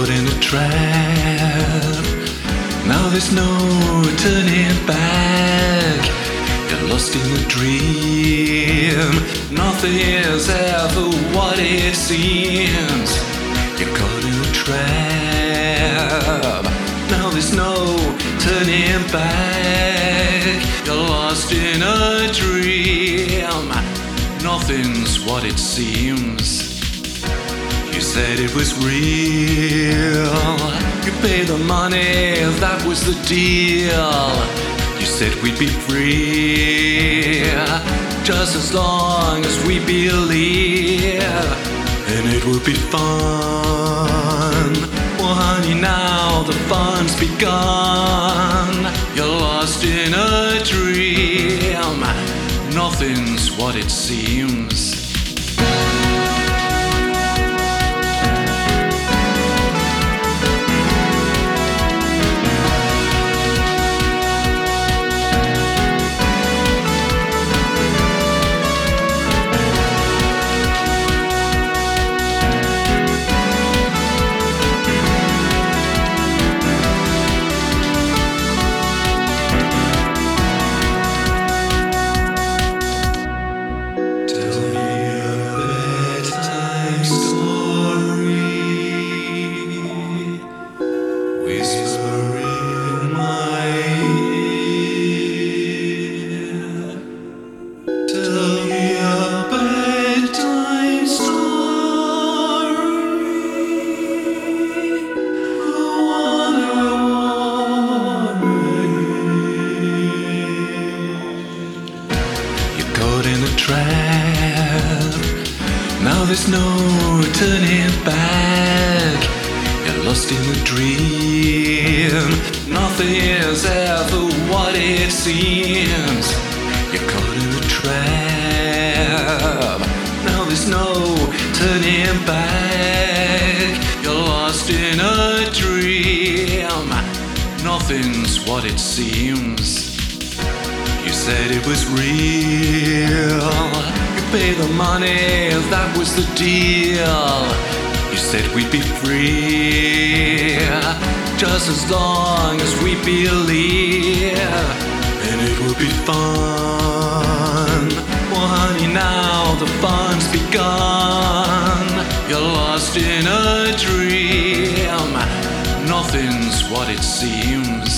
caught in a trap. Now there's no turning back. You're lost in a dream. Nothing is ever what it seems. You're caught in a trap. Now there's no turning back. You're lost in a dream. Nothing's what it seems. You said it was real. You paid the money, that was the deal. You said we'd be free, just as long as we believe, and it would be fun. Well, honey, now the fun's begun. You're lost in a dream. Nothing's what it seems. There's no turning back. You're lost in a dream. Nothing is ever what it seems. You're caught in a trap. Now there's no turning back. You're lost in a dream. Nothing's what it seems. You said it was real. Paid the money, that was the deal. You said we'd be free, just as long as we believe, and it would be fun. Well, honey, now the fun's begun. You're lost in a dream. Nothing's what it seems.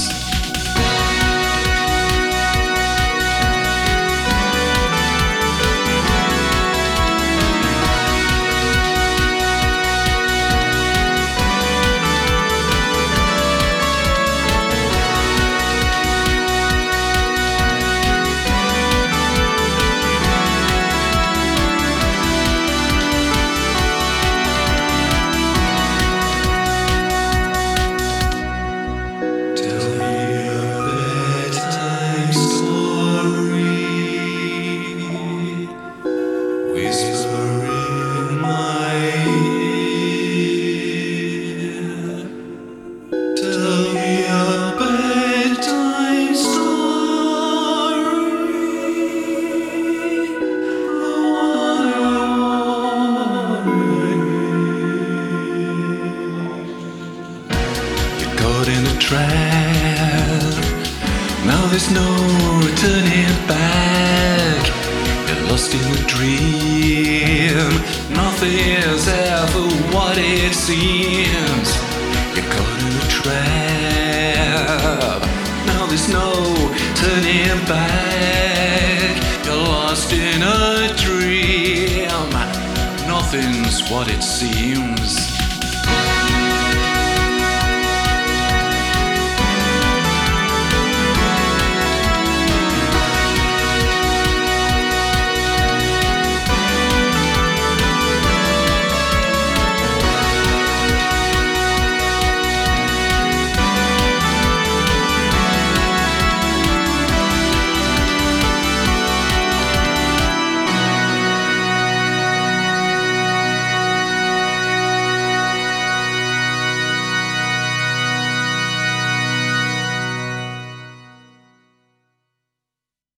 Trap. Now there's no turning back. You're lost in a dream. Nothing is ever what it seems. You're caught in a trap. Now there's no turning back. You're lost in a dream. Nothing's what it seems.